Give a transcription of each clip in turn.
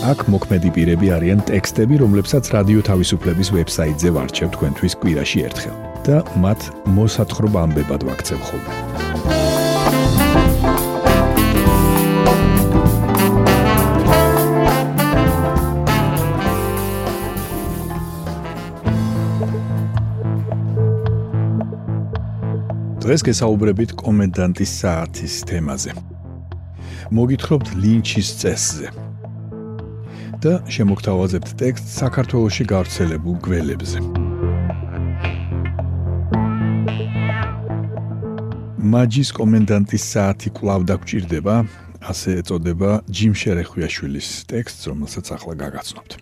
აქ მოქმედი პირები არიან ტექსტები, რომლებსაც რადიო თავისუფლების ვებსაიტზე ვარჩევ თქვენთვის კვირაში ერთხელ და მათ მოსათხრობ ამბებად ვაქცევ ხოლმე. დღეს გესაუბრებით კომენდანტის საათის თემაზე. მოგითხრობთ ლინჩის წესზე. და შემოგთავაზებთ ტექსტ საქართველოსი გავრცელებულ გველებზე. მაჯის კომენდანტის საათი კლავ დაგჭირდება, ასე ეწოდება ჯიმ შერეხვიაშვილის ტექსტს, რომელსაც ახლა გაგაცნობთ.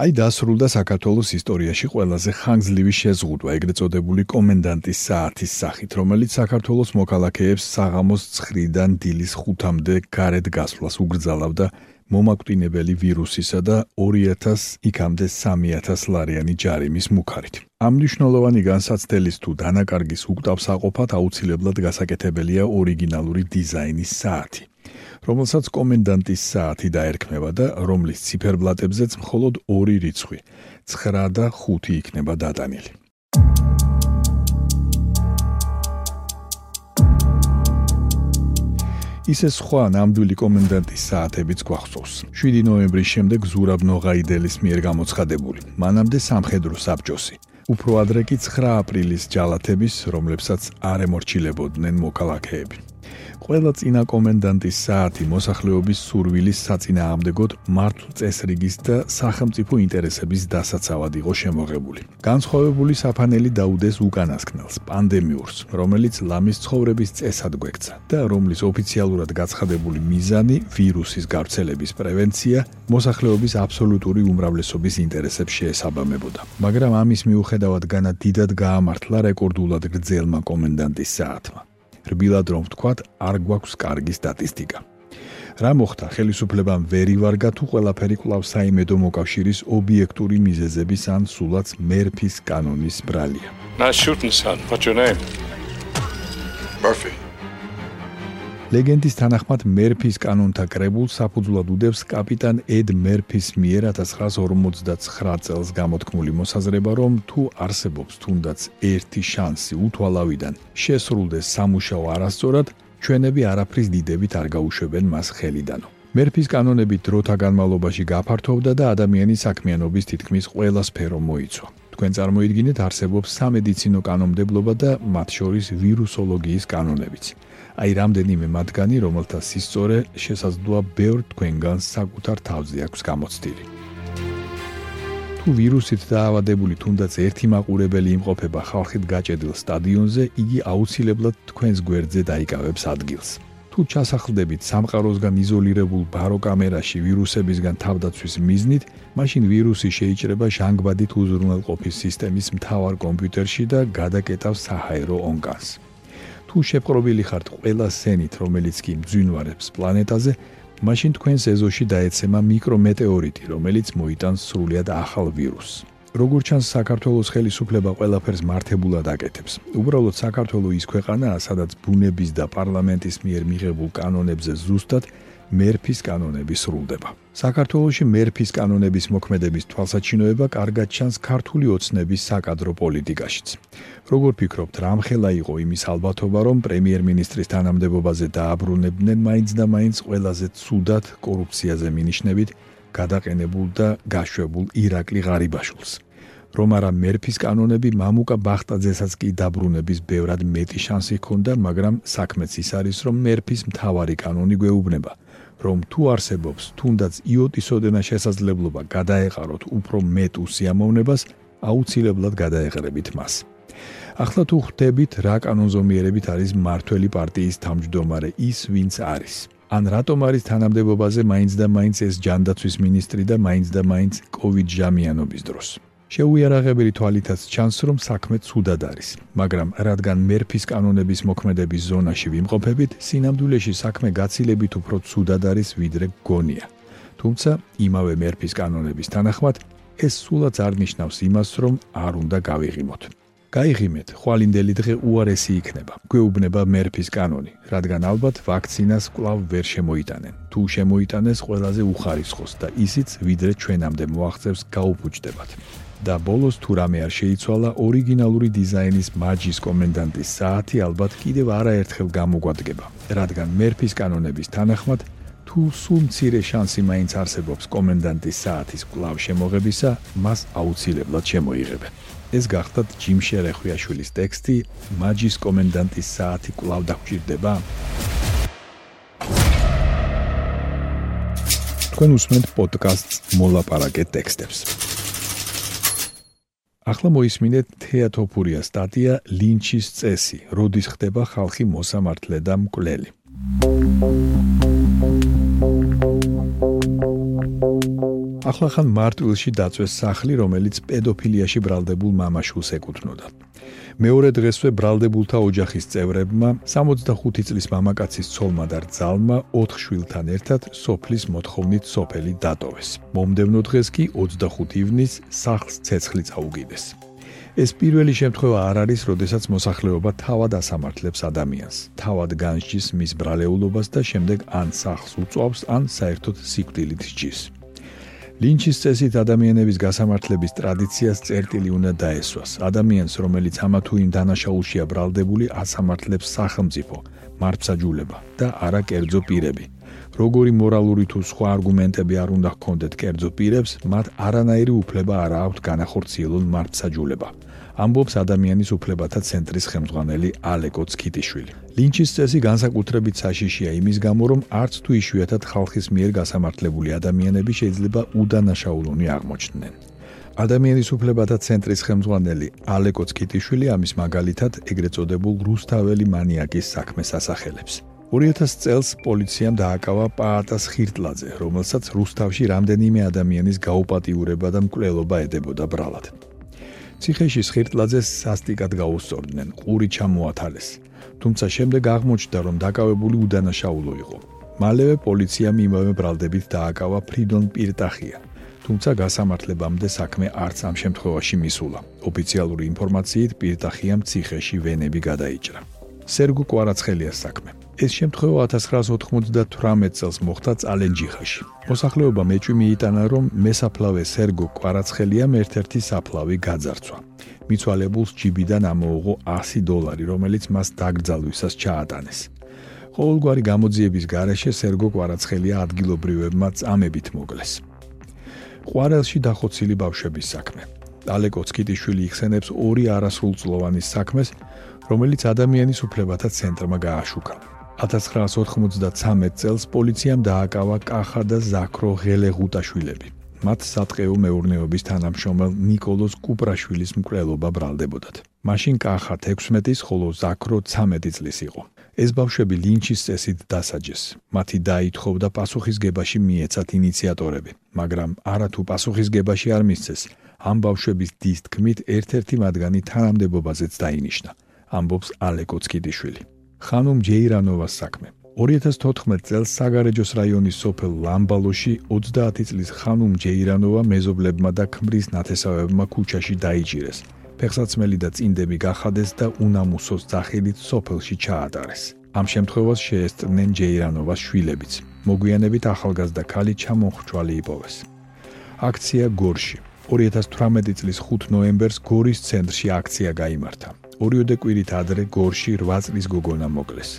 აი დასრულდა საქართველოს ისტორიაში ყველაზე ხანგრძლივი შეზღუდვა, ეგრეთ წოდებული კომენდანტის საათის სახით, რომელიც საქართველოს მოქალაქეებს საღამოს 9-დან დილის 5-მდე გარეთ გასვლას უგრძალავდა მომაკვდინებელი ვირუსისა და 2000 იქამდე 3000 ლარიანი ჯარიმის მუქარით. ამ მნიშვნელოვანი განსაცდელის თუ დანაკარგის უკტავსაყოფად აუცილებლად გასაკეთებელია ორიგინალური დიზაინის საათი, რომელსაც კომენდანტის საათი დაერქმევა და რომლის ციფერბლატებზეც მხოლოდ ორი რიცხვი 9 და 5 იქნება დატანილი. ისე სხვა ნამდვილი კომენდანტის საათებიც გვახსოვს. 7 ნოემბრის შემდეგ ზურაბ ნოღაიდელის მიერ გამოცხადებული. მანამდე სამხედრო საბჭოსი. უფრო ადრე კი 9 აპრილის ჯალათების, რომლებსაც არ ემორჩილებოდნენ მოქალაქეები. ყველა წინა კომენდანტის საათი მოსახლეობის სურვილის საწინააღმდეგოდ მართლ წესრიგის და სახელმწიფო ინტერესების დასაცავად იყო შემოღებული. განსხვავებული საფანელი დაუდეს უკანასკნელს, პანდემიურს, რომელიც ლამის ცხოვრების წესად გვექცა და რომლის ოფიციალურად გაცხადებული მიზანი ვირუსის გავრცელების პრევენცია მოსახლეობის აბსოლუტური უმრავლესობის ინტერესებს შეესაბამებოდა. მაგრამ ამის მიუხედავად განა დიდად გაამართლა რეკორდულად გრძელმა კომენდანტის საათმა. რბილად რომ ვთქვათ, არ გვაქვს კარგი სტატისტიკა. რა მოხდა ხელისუფლებამ ვერ ივარგა თუ ყველაფერი კლავ საიმედო მოკავშირის ობიექტური მიზეზების ან სულაც მერფის კანონის ბრალია. Nice shooting son. What's your name? Murphy. ლეგენდის თანახმად მერფის კანონთა კრებულს საფუძვლად უდევს კაპიტან ედ მერფის მიერ 1959 წელს გამოთქმული მოსაზრება, რომ თუ არსებობს თუნდაც ერთი შანსი უთვალავიდან შესრულდეს სამუშაო არასწორად, ჩვენები არაფრის დიდებით არ გაუშვებენ მას ხელიდანო. მერფის კანონები დროთა განმავლობაში გაფართოვდა და ადამიანის საქმიანობის თითქმის ყველა სფერო მოიცვა. თქვენ წარმოიდგინეთ, არსებობს სამედიცინო კანონმდებლობა და მათ შორის ვირუსოლოგიის კანონებიც. აი რამდენიმე მათგანი, რომელთა სისწორე შესაძლოა ბევრ თქვენგანს საკუთარ თავზე აქვს გამოცდილი. თუ ვირუსით დაავადებული თუნდაც ერთი მაყურებელი იმყოფება ხალხით გაჭედილ სტადიონზე, იგი აუცილებლად თქვენს გვერდზე დაიკავებს ადგილს. თუ ჩასახლდებით სამყაროსგან იზოლირებულ ბარო კამერაში ვირუსებისგან თავდაცვის მიზნით, მაშინ ვირუსი შეიჭრება ჟანგბადით უზრუნველყოფის სისტემის მთავარ კომპიუტერში და გადაკეტავს საჰაერო ონკანს. თუ შეპყრობილი ხართ ყველა სენით, რომელიც კი მძვინვარებს პლანეტაზე, მაშინ თქვენს ეზოში დაეცემა მიკრომეტეორიტი, რომელიც მოიტანს სრულიად ახალ ვირუსს. როგორც ჩანს, საქართველოს ხელისუფლება ყველაფერს მართებულად აკეთებს. უბრალოდ საქართველოს ის ქვეყანაა, სადაც ბუნების და პარლამენტის მიერ მიღებულ კანონებზე ზუსტად მერფის კანონები სრულდება. საქართველოსი მერფის კანონების მოქმედების თვალსაჩინოება კარგად ჩანს ქართული ოცნების საკადრო პოლიტიკაშიც. როგორ ფიქრობთ, რამხელა იყო იმის ალბათობა, რომ პრემიერ-მინისტრის თანამდებობაზე დააბრუნებდნენ მაინც და მაინც ყველაზე ცუდად კორუფციაზე მინიშნებით გადაყენებულ და გაშვებულ ირაკლი ღარიბაშვილს? რომ არა მერფის კანონები მამუკა ბახტაძესაც კი დაბრუნების ბევრად მეტი შანსი ჰქონდა, მაგრამ საქმეც ის არის, რომ მერფის მთავარი კანონი გვეუბნება – რომ თუ არსებობს თუნდაც იოტის ოდენა შესაძლებლობა გადაეყაროთ უფრო მეტ უსიამოვნებას, აუცილებლად გადაეყრებით მას. ახლა თუ ხვდებით რა კანონზომიერებით არის მართველი პარტიის თავმჯდომარე ის, ვინც არის. ან რატომ არის თანამდებობაზე მაინც და მაინც ეს ჯანდაცვის მინისტრი და მაინც და მაინც კოვიდ ჟამიანობის დროს. შეუიარაღებელი თვალითაც ჩანს, რომ საქმე ცუდად არის, მაგრამ რადგან მერფის კანონების მოქმედების ზონაში ვიმყოფებით, სინამდვილეში საქმე გაცილებით უფრო ცუდად არის, ვიდრე გონია. თუმცა, იმავე მერფის კანონების თანახმად, ეს სულაც არ ნიშნავს იმას, რომ არ უნდა გავიღიმოთ. გაიღიმეთ, ხვალინდელი დღე უარესი იქნება. გვეუბნება მერფის კანონი, რადგან ალბათ ვაქცინას კვლავ ვერ შემოიტანენ. თუ შემოიტანეს ყველაზე უხარისხოს და ისიც ვიდრე ჩვენამდე მოაღწევს გაუფუჭდებათ. და ბოლოს თუ რამე არ შეიცვალა, ორიგინალური დიზაინის მაჯის კომენდანტის საათი ალბათ კიდევ არაერთხელ გამოგვადგება, რადგან მერფის კანონების თანახმად თუ სულ მცირე შანსი მაინც არსებობს კომენდანტის საათის კვლავ შემოღებისა, მას აუცილებლად შემოიღებენ. ეს გახდათ ჯიმ შერეხვიაშვილის ტექსტი მაჯის კომენდანტის საათი კვლავ დაგჭირდება. თქვენ უსმენთ პოდკასტს მოლაპარაკე ტექსტებს. ახლა მოისმინეთ თეატოფურია სტატია ლინჩის წესი როდის ხდება ხალხი მოსამართლე და მკვლელი ახლახან მარტვილში დაწვეს სახლი, რომელიც პედოფილიაში ბრალდებულ მამაშულს ეკუთვნოდა. მეორე დღესვე ბრალდებულთა ოჯახის წევრებმა 65 წლის მამაკაცის ცოლმა და რძალმა 4 შვილთან ერთად სოფლის მოთხოვნით სოფელი დატოვეს. მომდევნო დღეს კი 25 ივნის სახლს ცეცხლი წაუგიდეს. ეს პირველი შემთხვევა არ არის, როდესაც მოსახლეობა თავად ასამართლებს ადამიანს, თავად განსჯის მის ბრალეულობას და შემდეგ ან სახლს უწვავს, ან საერთოდ სიკვდილით სჯის. ლინჩის წესით ადამიანების გასამართლების ტრადიციას წერტილი უნდა დაესვას. ადამიანს, რომელიც ამა თუ იმ დანაშაულშია ბრალდებული, ასამართლებს სახელმწიფო, მართსაჯულება და არა კერძო პირები. როგორი მორალური თუ სხვა არგუმენტები არ უნდა ჰქონდეთ კერძო პირებს, მათ არანაირი უფლება არ აქვთ განახორციელონ მართსაჯულება. ამბობს ადამიანის უფლებათა ცენტრის ხელმძღვანელი ალეკო ცკიტიშვილი. ლინჩის წესი განსაკუთრებით საშიშია იმის გამო, რომ არც თუ იშვიათად ხალხის მიერ გასამართლებული ადამიანები შეიძლება უდანაშაულონი აღმოჩნდნენ. ადამიანის უფლებათა ცენტრის ხელმძღვანელი ალეკო ცკიტიშვილი ამის მაგალითად ეგრეთ წოდებულ რუსთაველი მანიაკის საქმეს ასახელებს. 2000 წელს პოლიციამ დააკავა პაატას ხირტლაძე, რომელსაც რუსთავში რამდენიმე ადამიანის გაუპატიურება და მკვლელობა ედებოდა ბრალად. ციხეში ხირტლაძეს სასტიკად გაუსწორდნენ, ყური ჩამოათალეს. თუმცა შემდეგ აღმოჩნდა, რომ დაკავებული უდანაშაულო იყო. მალევე პოლიციამ იმავე ბრალდებით დააკავა ფრიდონ პირტახია. თუმცა გასამართლებამდე საქმე არც ამ შემთხვევაში მისულა. ოფიციალური ინფორმაციით პირტახიამ ციხეში ვენები გადაიჭრა. სერგო კვარაცხელიას საქმე. ეს შემთხვევა 1998 წელს მოხდა წალენჯიხაში. მოსახლეობა მეჭვი მიიტანა, რომ მესაფლავე სერგო კვარაცხელიამ ერთ-ერთი საფლავი გაძარცვა. მიცვალებულს ჯიბიდან ამოუღო 100 დოლარი, რომელიც მას დაგძალვისას ჩაატანეს. ყოველგვარი გამოძიების გარეშე სერგო კვარაცხელია ადგილობრივებმა წამებით მოკლეს. ყვარელში დახოცილი ბავშვების საქმე. ალეკო ცკიტიშვილი იხსენებს ორი არასრულწლოვანის საქმეს, რომელიც ადამიანის უფლებათა ცენტრმა გააშუქა. 1993 წელს პოლიციამ დააკავა კახა და ზაქრო ღელეღუტაშვილები. მათ სატყეო მეურნეობის თანამშრომელ نيكოლოზ კუპრაშვილის მკვლელობა ბრალდებოდათ. მაშინ კახა 16-ის, ხოლო ზაქრო 13 წლის იყო. ეს ბავშვები ლინჩის წესით დასაჯეს. მათი დაითხოვდა პასუხისგებაში მიეცათ ინიციატორები, მაგრამ არათუ პასუხისგებაში არ მისცეს, ამ ბავშვების დის თქმით ერთ-ერთი მათგანი თანამდებობაზეც დაინიშნა. ამბობს ალეკო ცკიდიშვილი. ხანუმ ჯეირანოვას საქმე. 2014 წელს საგარეჯოს რაიონის სოფელ ლამბალოში 30 წლის ხანუმ ჯეირანოვა მეზობლებმა და ქმრის ნათესავებმა ქუჩაში დაიჭირეს. ფეხსაცმელი და წინდები გახადეს და უნამუსოს ძახილით სოფელში ჩაატარეს. ამ შემთხვევას შეესწრნენ ჯეირანოვას შვილებიც. მოგვიანებით ახალგაზრდა ქალი ჩამოხრჩვალი იპოვეს. აქცია გორში 2018 წლის 5 ნოემბერს გორის ცენტრში აქცია გამართა. ორიოდე კვირით ადრე გორში 8 წლის გოგონა მოკლეს.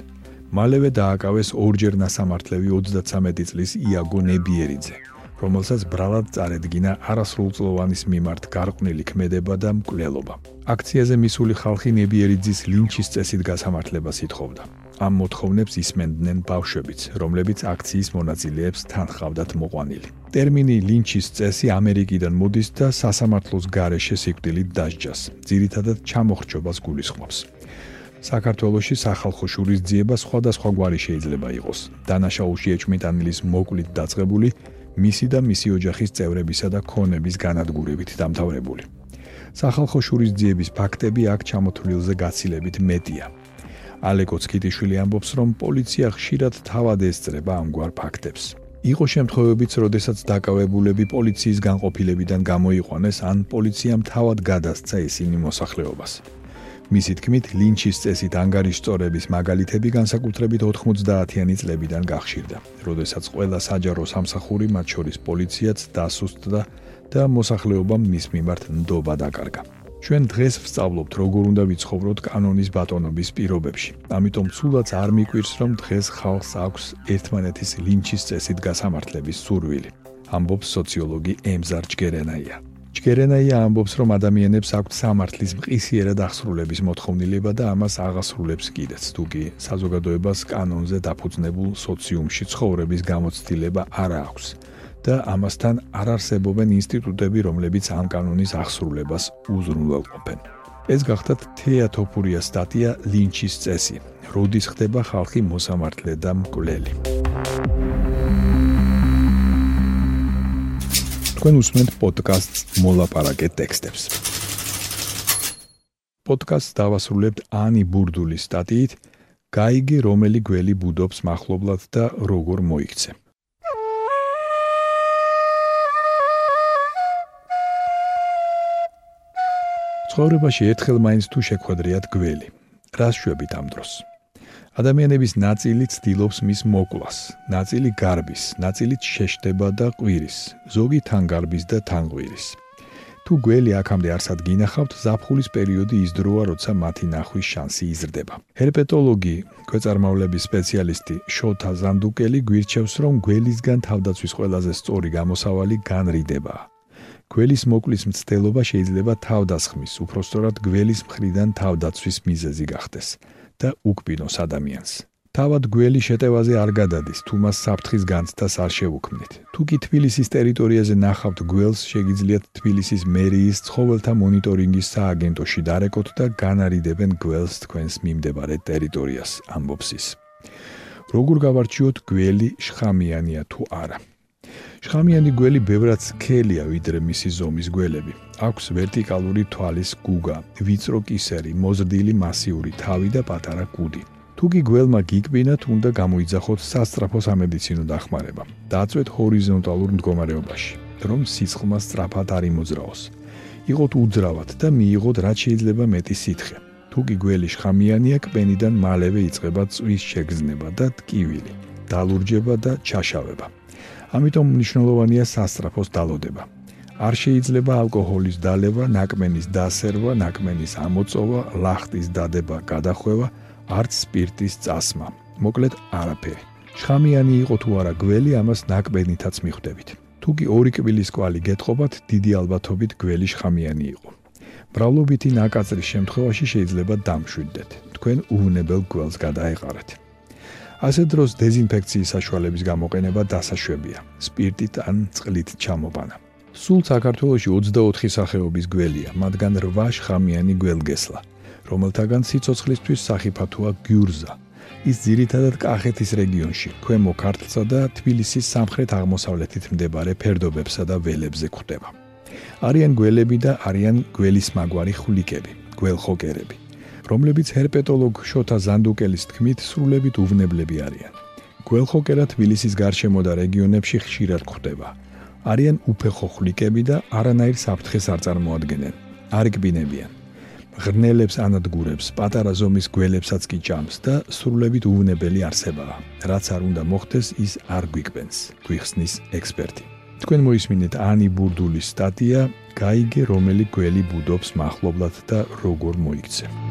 მალევე დააკავეს ორჯერ ნასამართლევი 33 წლის იაგო ნებიერიძე, რომელსაც ბრალად წარედგინა არასრულწლოვანის მიმართ გარყვნილი ქმედება და მკვლელობა. აქციაზე მისული ხალხი ნებიერიძის ლინჩის წესით გასამართლებას ითხოვდა. ამ მოთხოვნებს ისმენდნენ ბავშვებიც, რომლებიც აქციის მონაწილეებს თანხავდათ მოყვანილი. ტერმინი ლინჩის წესი ამერიკიდან მოდის და სასამართლოს გარეშე სიკვდილით დასჯას, ძირითადად ჩამოხრჩობას გულისხმობს. საქართველოსი სახალხო შურისძიება სხვადასხვა გვარი შეიძლება იყოს. დანაშაულში ეჭმიტანილის მოკლით დაწყებული, მისი და მისი ოჯახის წევრებისა და ქონების განადგურებით დამთავრებული. სახალხო შურისძიების ფაქტები აქ ჩამოთვლილზე გაცილებით მეტია. ალეკო ცკიტიშვილი ამბობს, რომ პოლიცია ხშირად თავად ესწრება ამგვარ ფაქტებს. იყო შემთხვევებიც, როდესაც დაკავებულები პოლიციის განყოფილებიდან გამოიყვანეს, ან პოლიციამ თავად გადასცა ისინი მოსახლეობას. მისი თქმით, ლინჩის წესით ანგარიშწორების მაგალითები განსაკუთრებით 90-იანი წლებიდან გახშირდა, როდესაც ყველა საჯარო სამსახური, მათ შორის პოლიციაც, დასუსტდა და მოსახლეობამ მის მიმართ ნდობა დაკარგა. ჩვენ დღეს ვსწავლობთ, როგორ უნდა ვიცხოვროთ კანონის ბატონობის პირობებში. ამიტომ სულაც არ მიკვირს, რომ დღეს ხალხს აქვს ერთმანეთის ლინჩის წესით გასამართლების სურვილი. ამბობს სოციოლოგი ემზარ ჯგერენაია. ჯგერენაია ამბობს, რომ ადამიანებს აქვთ სამართლის მყისიერად აღსრულების მოთხოვნილება და ამას აღასრულებს კიდეც, თუკი საზოგადოებას კანონზე დაფუძნებულ სოციუმში ცხოვრების გამოცდილება არ აქვს. და ამასთან არ არსებობენ ინსტიტუტები, რომლებიც ამ კანონის აღსრულებას უზრუნველყოფენ. ეს გახდათ თეატოფურია სტატია ლინჩის წესი. როდის ხდება ხალხი მოსამართლე და მკვლელი? თქვენ უსმენთ პოდკასტს მოლაპარაკე ტექსტებს. პოდკასტს დავასრულებთ ანი ბურდულის სტატიით გაიგე რომელი გველი ბუდობს מחლობლად და როგორ მოიქცე. ცხოვრებაში ერთხელ მაინც თუ შეხვედრიათ გველი. რას შვებით ამ დროს? ადამიანების ნაწილი ცდილობს მის მოკლას, ნაწილი გარბის, ნაწილი შეშდება და ყვირის, ზოგი თანგარბის და თანღვირის. თუ გველი აქამდე არსად გინახავთ, ზაფხულის პერიოდი ის დროა, როცა მათი ნახვის შანსი იზრდება. ჰერპეტოლოგი, ქვეწარმავლების სპეციალისტი შოთა ზანდუკელი გვირჩევს, რომ გველისგან თავდაცვის ყველაზე სწორი გამოსავალი განრიდება. გველის მოკვლის მცდელობა შეიძლება თავდასხმის, უფრო სწორად გველის მხრიდან თავდაცვის მიზეზი გახდეს და უკბინოს ადამიანს. თავად გველი შეტევაზე არ გადადის, თუ მას საფრთხის განცდას არ შეუქმნით. თუ კი თბილისის ტერიტორიაზე ნახავთ გველს, შეგიძლიათ თბილისის მერიის ცხოველთა მონიტორინგის სააგენტოში დარეკოთ და განარიდებენ გველს თქვენს მიმდებარე ტერიტორიას, ამბობს ის. როგორ გავარჩიოთ გველი შხამიანია თუ არა? შხამიანი გველი ბევრად სქელია ვიდრე მისი ზომის გველები. აქვს ვერტიკალური თვალის გუგა, ვიწრო კისერი, მოზრდილი მასიური თავი და პატარა კუდი. თუ კი გველმა გიკბინათ, უნდა გამოიძახოთ სასწრაფო სამედიცინო დახმარება. დაწვეთ ჰორიზონტალურ მდგომარეობაში, რომ სიცხლმა სწრაფად არ იმოძრაოს. იყოთ უძრავად და მიიღოთ რაც შეიძლება მეტი სითხე. თუ კი გველი შხამიანია, კბენიდან მალევე იწყება წვის შეგზნება და ტკივილი, დალურჯება და ჩაშავება. ამიტომ მნიშვნელოვანია სასწრაფოს დალოდება. არ შეიძლება ალკოჰოლის დალევა, ნაკმენის დასერვა, ნაკმენის ამოწოვა, ლახტის დადება, გადახვევა, არც სპირტის წასმა. მოკლედ არაფერი. შხამიანი იყო თუ არა გველი, ამას ნაკმენითაც მიხვდებით. თუ კი ორი კბილის კვალი გეტყობათ, დიდი ალბათობით გველი შხამიანი იყო. ბრავლობითი ნაკაწრის შემთხვევაში შეიძლება დამშვიდდეთ. თქვენ უვნებელ გველს გადაეყარეთ. ასე დროს დეზინფექციის საშუალების გამოყენება დასაშვებია. სპირტით ან წყლით ჩამობანა. სულ საქართველოში 24 სახეობის გველია, მათგან 8 შხამიანი გველგესლა, რომელთაგან სიცოცხლისთვის სახიფათოა გიურზა. ის ძირითადად კახეთის რეგიონში, ქვემო ქართლსა და თბილისის სამხრეთ-აღმოსავლეთით მდებარე ფერდობებსა და ველებზე გვხვდება. არიან გველები და არიან გველის მაგვარი ხვლიკები, გველხოკერები. რომლებიც ჰერპეტოლოგ შოთა ზანდუკელის თქმით სრულებით უვნებლები არიან. გველხოკერა თბილისის გარშემო და რეგიონებში ხშირად გვხვდება. არიან უფეხო ხვლიკები და არანაირ საფრთხეს არ წარმოადგენენ. არ იგბინებიან. ღრნელებს ანადგურებს, პატარა ზომის გველებსაც კი ჭამს და სრულებით უვნებელი არსებაა. რაც არ უნდა მოხდეს, ის არ გვიკბენს, გვიხსნის ექსპერტი. თქვენ მოისმინეთ ანი ბურდულის სტატია გაიგე რომელი გველი ბუდობს מחლობლად და როგორ მოიქცე.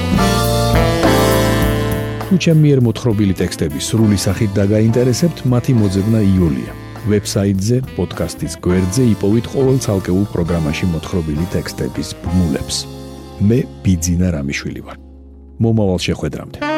თუ ჩემი მიერ მოთხრობილი ტექსტები სრული სახით დაგაინტერესებთ, მათი მოძებნა იულია. ვებსაიტზე, პოდკასტის გვერდზე იპოვეთ ყოველ ცალკეულ პროგრამაში მოთხრობილი ტექსტების ბმულებს. მე ბიძინა რამიშვილი ვარ. მომავალ შეხვედრამდე.